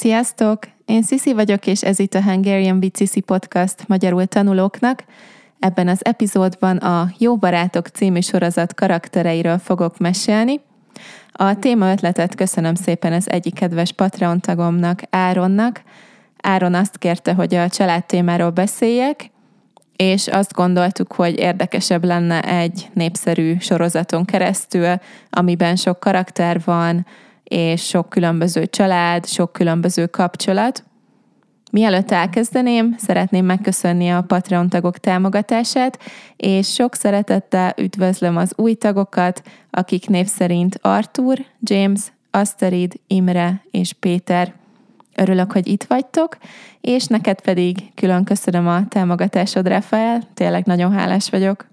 Sziasztok! Én Sisi vagyok, és ez itt a Hungarian with Sisi podcast magyarul tanulóknak. Ebben az epizódban a Jó Barátok című sorozat karaktereiről fogok mesélni. A téma ötletet köszönöm szépen az egyik kedves Patreon tagomnak, Áronnak. Áron azt kérte, hogy a család témáról beszéljek, és azt gondoltuk, hogy érdekesebb lenne egy népszerű sorozaton keresztül, amiben sok karakter van, és sok különböző család, sok különböző kapcsolat. Mielőtt elkezdeném, szeretném megköszönni a Patreon tagok támogatását, és sok szeretettel üdvözlöm az új tagokat, akik név szerint Artur, James, Asterid, Imre és Péter. Örülök, hogy itt vagytok, és neked pedig külön köszönöm a támogatásod, Rafael, tényleg nagyon hálás vagyok.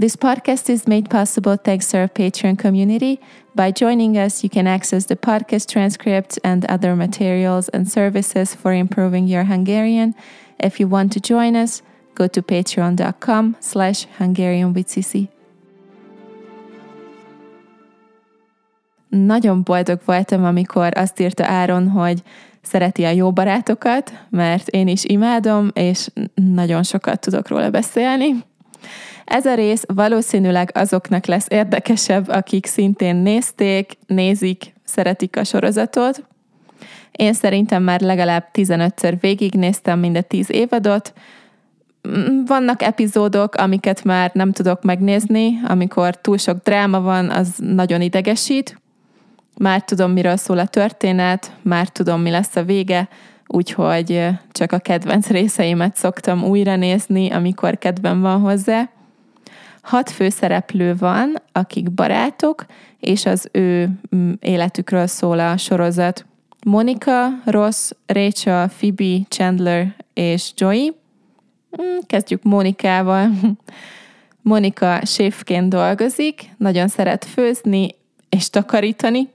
This podcast is made possible thanks to our Patreon community. By joining us, you can access the podcast transcripts and other materials and services for improving your Hungarian. If you want to join us, go to patreon.com slash Hungarian with Cici. Nagyon boldog voltam, amikor azt írta Áron, hogy szereti a jó barátokat, mert én is imádom, és nagyon sokat tudok róla beszélni. Ez a rész valószínűleg azoknak lesz érdekesebb, akik szintén nézték, nézik, szeretik a sorozatot. Én szerintem már legalább 15-ször végignéztem mind a 10 évadot. Vannak epizódok, amiket már nem tudok megnézni, amikor túl sok dráma van, az nagyon idegesít. Már tudom, miről szól a történet, már tudom, mi lesz a vége, úgyhogy csak a kedvenc részeimet szoktam újra nézni, amikor kedvem van hozzá. Hat főszereplő van, akik barátok, és az ő mm, életükről szól a sorozat. Monica, Ross, Rachel, Phoebe, Chandler és Joey. Mm, kezdjük Monikával. Monika séfként dolgozik, nagyon szeret főzni és takarítani.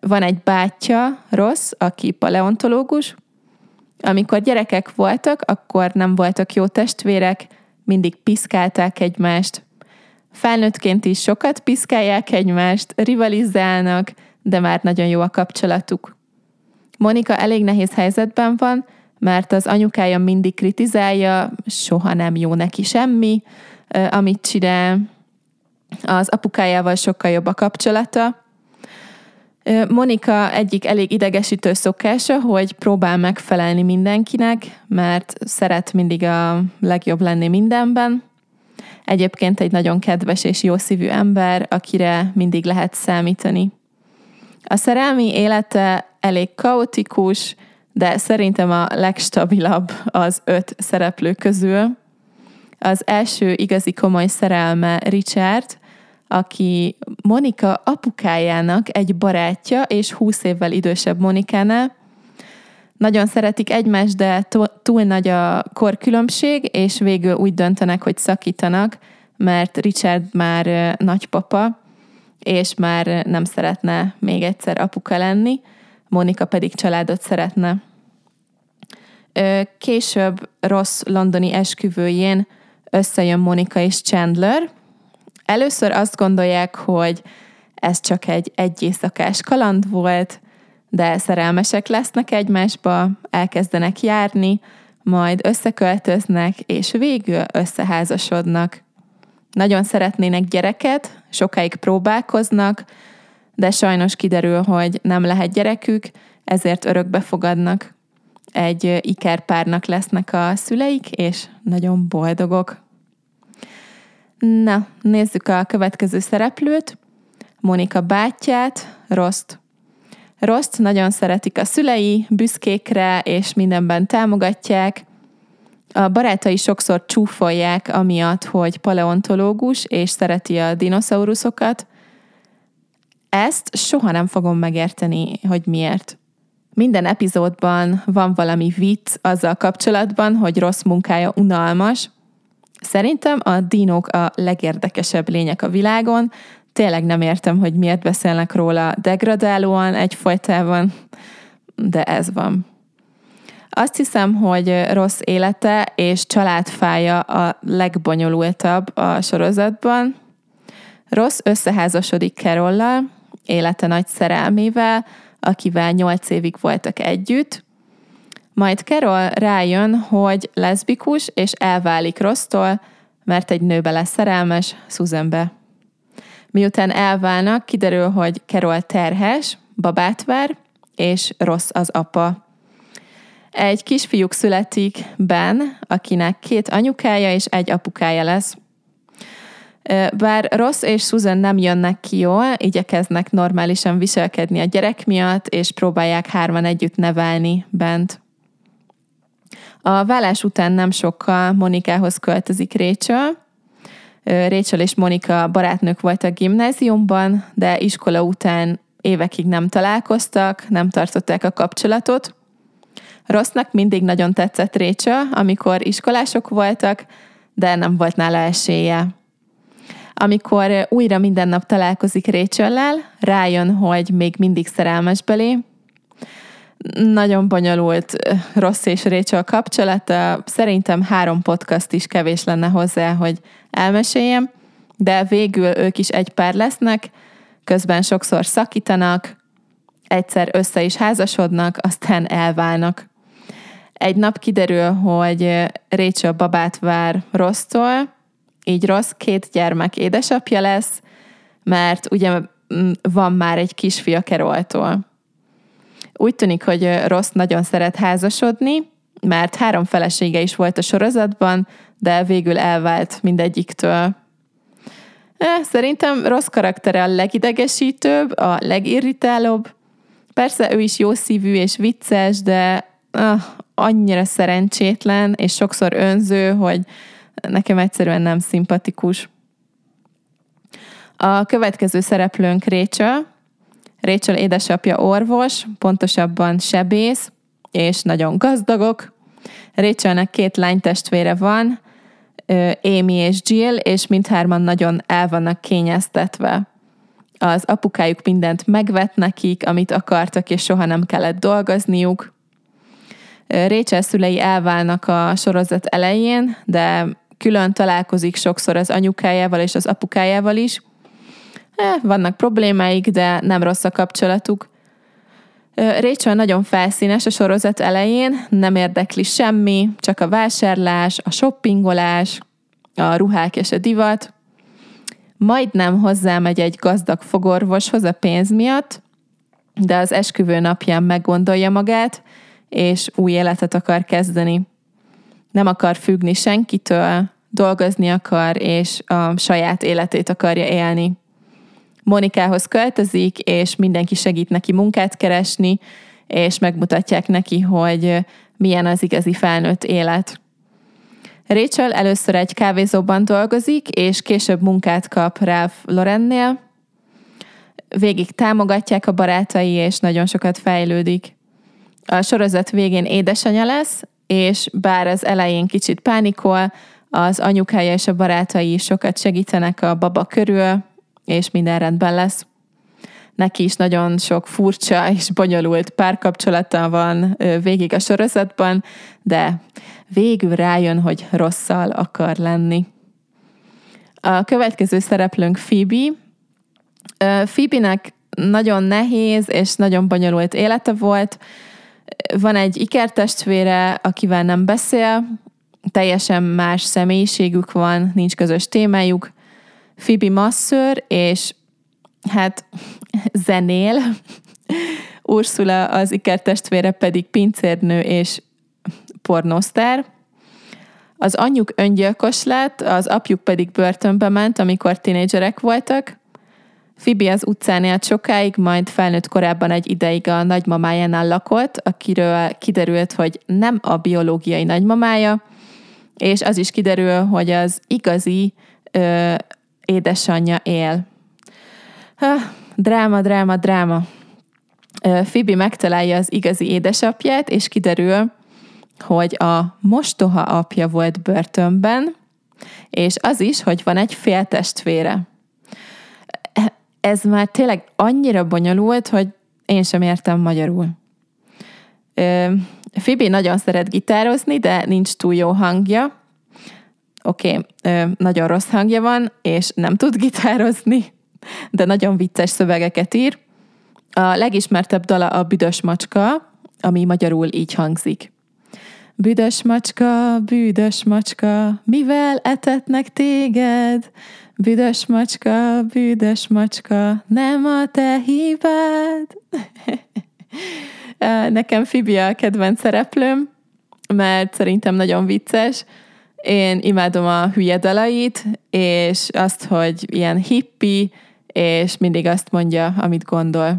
Van egy bátyja, Ross, aki paleontológus. Amikor gyerekek voltak, akkor nem voltak jó testvérek, mindig piszkálták egymást. Felnőttként is sokat piszkálják egymást, rivalizálnak, de már nagyon jó a kapcsolatuk. Monika elég nehéz helyzetben van, mert az anyukája mindig kritizálja, soha nem jó neki semmi, amit csinál. Az apukájával sokkal jobb a kapcsolata, Monika egyik elég idegesítő szokása, hogy próbál megfelelni mindenkinek, mert szeret mindig a legjobb lenni mindenben. Egyébként egy nagyon kedves és jó szívű ember, akire mindig lehet számítani. A szerelmi élete elég kaotikus, de szerintem a legstabilabb az öt szereplő közül. Az első igazi komoly szerelme Richard, aki Monika apukájának egy barátja, és 20 évvel idősebb Monikánál. Nagyon szeretik egymást, de túl nagy a korkülönbség, és végül úgy döntenek, hogy szakítanak, mert Richard már nagypapa, és már nem szeretne még egyszer apuka lenni, Monika pedig családot szeretne. Később rossz londoni esküvőjén összejön Monika és Chandler, Először azt gondolják, hogy ez csak egy egy éjszakás kaland volt, de szerelmesek lesznek egymásba, elkezdenek járni, majd összeköltöznek, és végül összeházasodnak. Nagyon szeretnének gyereket, sokáig próbálkoznak, de sajnos kiderül, hogy nem lehet gyerekük, ezért örökbe fogadnak. Egy ikerpárnak lesznek a szüleik, és nagyon boldogok. Na, nézzük a következő szereplőt. Monika bátyját, Rost. Rost nagyon szeretik a szülei, büszkékre és mindenben támogatják. A barátai sokszor csúfolják amiatt, hogy paleontológus és szereti a dinoszauruszokat. Ezt soha nem fogom megérteni, hogy miért. Minden epizódban van valami vicc azzal kapcsolatban, hogy rossz munkája unalmas, Szerintem a dinók a legérdekesebb lények a világon, tényleg nem értem, hogy miért beszélnek róla degradálóan egyfolytában, de ez van. Azt hiszem, hogy rossz élete és családfája a legbonyolultabb a sorozatban. Rossz összeházasodik Kerollal, élete nagy szerelmével, akivel nyolc évig voltak együtt. Majd Carol rájön, hogy leszbikus, és elválik Rossztól, mert egy nőbe lesz szerelmes, Susanbe. Miután elválnak, kiderül, hogy Carol terhes, babát vár, és rossz az apa. Egy kisfiúk születik Ben, akinek két anyukája és egy apukája lesz. Bár Ross és Susan nem jönnek ki jól, igyekeznek normálisan viselkedni a gyerek miatt, és próbálják hárman együtt nevelni bent. A vállás után nem sokkal Monikához költözik Rachel. Rachel és Monika barátnők voltak gimnáziumban, de iskola után évekig nem találkoztak, nem tartották a kapcsolatot. Rossznak mindig nagyon tetszett Rachel, amikor iskolások voltak, de nem volt nála esélye. Amikor újra minden nap találkozik Rachel-lel, rájön, hogy még mindig szerelmes belé. Nagyon bonyolult Rossz és Rachel kapcsolata. Szerintem három podcast is kevés lenne hozzá, hogy elmeséljem, de végül ők is egy pár lesznek, közben sokszor szakítanak, egyszer össze is házasodnak, aztán elválnak. Egy nap kiderül, hogy Rachel babát vár Rossztól, így rossz, két gyermek édesapja lesz, mert ugye van már egy kisfia Keroltól. Úgy tűnik, hogy Rossz nagyon szeret házasodni, mert három felesége is volt a sorozatban, de végül elvált mindegyiktől. Szerintem rossz karaktere a legidegesítőbb, a legirritálóbb. Persze ő is jó szívű és vicces, de uh, annyira szerencsétlen, és sokszor önző, hogy nekem egyszerűen nem szimpatikus. A következő szereplőnk Rachel. Rachel édesapja orvos, pontosabban sebész, és nagyon gazdagok. Rachelnek két lánytestvére van, Amy és Jill, és mindhárman nagyon el vannak kényeztetve. Az apukájuk mindent megvet nekik, amit akartak, és soha nem kellett dolgozniuk. Rachel szülei elválnak a sorozat elején, de külön találkozik sokszor az anyukájával és az apukájával is. Eh, vannak problémáik, de nem rossz a kapcsolatuk. Rachel nagyon felszínes a sorozat elején, nem érdekli semmi, csak a vásárlás, a shoppingolás, a ruhák és a divat. Majdnem hozzámegy egy gazdag fogorvoshoz a pénz miatt, de az esküvő napján meggondolja magát, és új életet akar kezdeni. Nem akar függni senkitől, dolgozni akar, és a saját életét akarja élni. Monikához költözik, és mindenki segít neki munkát keresni, és megmutatják neki, hogy milyen az igazi felnőtt élet. Rachel először egy kávézóban dolgozik, és később munkát kap Ralph Lorennél. Végig támogatják a barátai, és nagyon sokat fejlődik. A sorozat végén édesanyja lesz, és bár az elején kicsit pánikol, az anyukája és a barátai sokat segítenek a baba körül, és minden rendben lesz. Neki is nagyon sok furcsa és bonyolult párkapcsolata van végig a sorozatban, de végül rájön, hogy rosszal akar lenni. A következő szereplőnk Phoebe. Phoebe-nek nagyon nehéz és nagyon bonyolult élete volt. Van egy ikertestvére, akivel nem beszél, teljesen más személyiségük van, nincs közös témájuk. Phoebe masször, és hát zenél. Ursula az ikertestvére pedig pincérnő és pornosztár. Az anyjuk öngyilkos lett, az apjuk pedig börtönbe ment, amikor tinédzserek voltak. Phoebe az utcán élt sokáig, majd felnőtt korábban egy ideig a nagymamájánál lakott, akiről kiderült, hogy nem a biológiai nagymamája, és az is kiderül, hogy az igazi ö, édesanyja él. Ha, dráma, dráma, dráma. Fibi megtalálja az igazi édesapját, és kiderül, hogy a mostoha apja volt börtönben, és az is, hogy van egy féltestvére. Ez már tényleg annyira bonyolult, hogy én sem értem magyarul. Fibi nagyon szeret gitározni, de nincs túl jó hangja. Oké, okay, nagyon rossz hangja van, és nem tud gitározni, de nagyon vicces szövegeket ír. A legismertebb dala a Büdös Macska, ami magyarul így hangzik. Büdös macska, büdös macska, mivel etetnek téged? Büdös macska, büdös macska, nem a te hibád. Nekem Fibia a kedvenc szereplőm, mert szerintem nagyon vicces. Én imádom a hülye dalait, és azt, hogy ilyen hippi, és mindig azt mondja, amit gondol.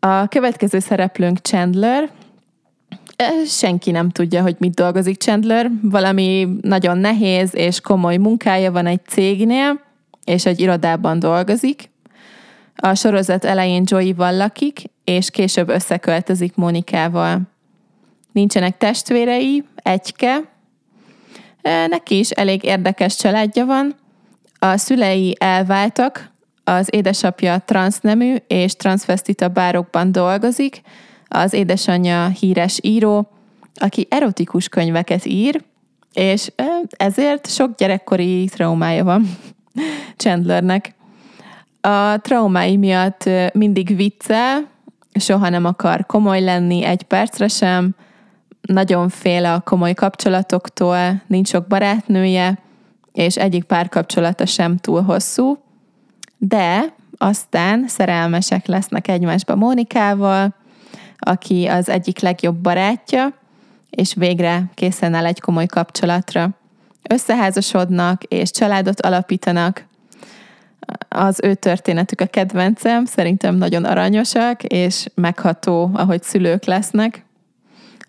A következő szereplőnk Chandler. Senki nem tudja, hogy mit dolgozik Chandler. Valami nagyon nehéz és komoly munkája van egy cégnél, és egy irodában dolgozik. A sorozat elején Joey-val lakik, és később összeköltözik Monikával. Nincsenek testvérei, egyke. Neki is elég érdekes családja van. A szülei elváltak, az édesapja transznemű és transvestita bárokban dolgozik, az édesanyja híres író, aki erotikus könyveket ír, és ezért sok gyerekkori traumája van Chandlernek. A traumái miatt mindig viccel, soha nem akar komoly lenni egy percre sem, nagyon fél a komoly kapcsolatoktól, nincs sok barátnője, és egyik párkapcsolata sem túl hosszú, de aztán szerelmesek lesznek egymásba Mónikával, aki az egyik legjobb barátja, és végre készen áll egy komoly kapcsolatra. Összeházasodnak és családot alapítanak. Az ő történetük a kedvencem, szerintem nagyon aranyosak, és megható, ahogy szülők lesznek.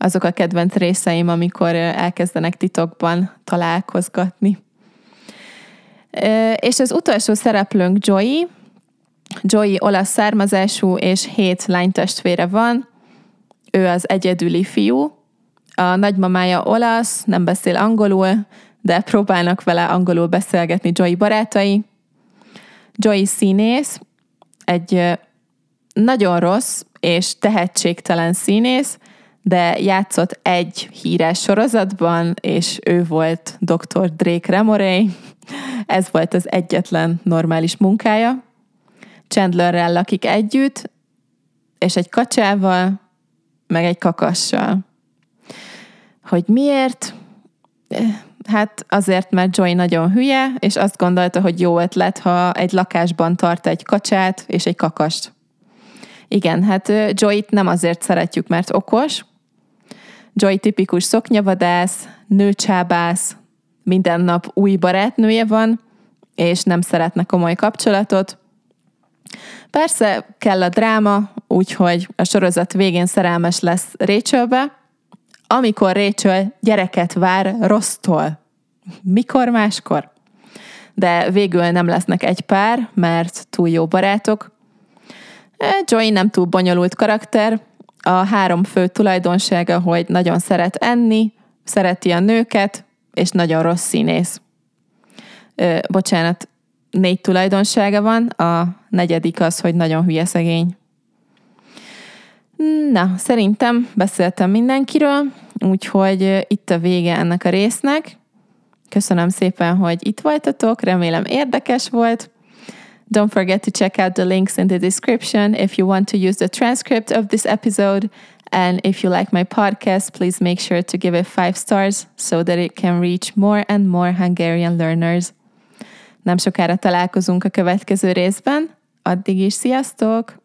Azok a kedvenc részeim, amikor elkezdenek titokban találkozgatni. És az utolsó szereplőnk Joey. Joey olasz származású, és hét lánytestvére van. Ő az egyedüli fiú. A nagymamája olasz, nem beszél angolul, de próbálnak vele angolul beszélgetni Joey barátai. Joey színész, egy nagyon rossz és tehetségtelen színész, de játszott egy híres sorozatban, és ő volt Dr. Drake Remorey. Ez volt az egyetlen normális munkája. Chandlerrel lakik együtt, és egy kacsával, meg egy kakassal. Hogy miért? Hát azért, mert Joy nagyon hülye, és azt gondolta, hogy jó ötlet, ha egy lakásban tart egy kacsát és egy kakast. Igen, hát Joy-t nem azért szeretjük, mert okos, Joy tipikus szoknyavadász, nőcsábász, minden nap új barátnője van, és nem szeretne komoly kapcsolatot. Persze kell a dráma, úgyhogy a sorozat végén szerelmes lesz Rachelbe, amikor Rachel gyereket vár Rossztól. Mikor máskor? De végül nem lesznek egy pár, mert túl jó barátok. Joy nem túl bonyolult karakter, a három fő tulajdonsága, hogy nagyon szeret enni, szereti a nőket, és nagyon rossz színész. Ö, bocsánat, négy tulajdonsága van, a negyedik az, hogy nagyon hülye szegény. Na, szerintem beszéltem mindenkiről, úgyhogy itt a vége ennek a résznek. Köszönöm szépen, hogy itt voltatok, remélem érdekes volt. Don't forget to check out the links in the description if you want to use the transcript of this episode. And if you like my podcast, please make sure to give it five stars so that it can reach more and more Hungarian learners. Nem sokára találkozunk a következő részben. Addig is sziasztok!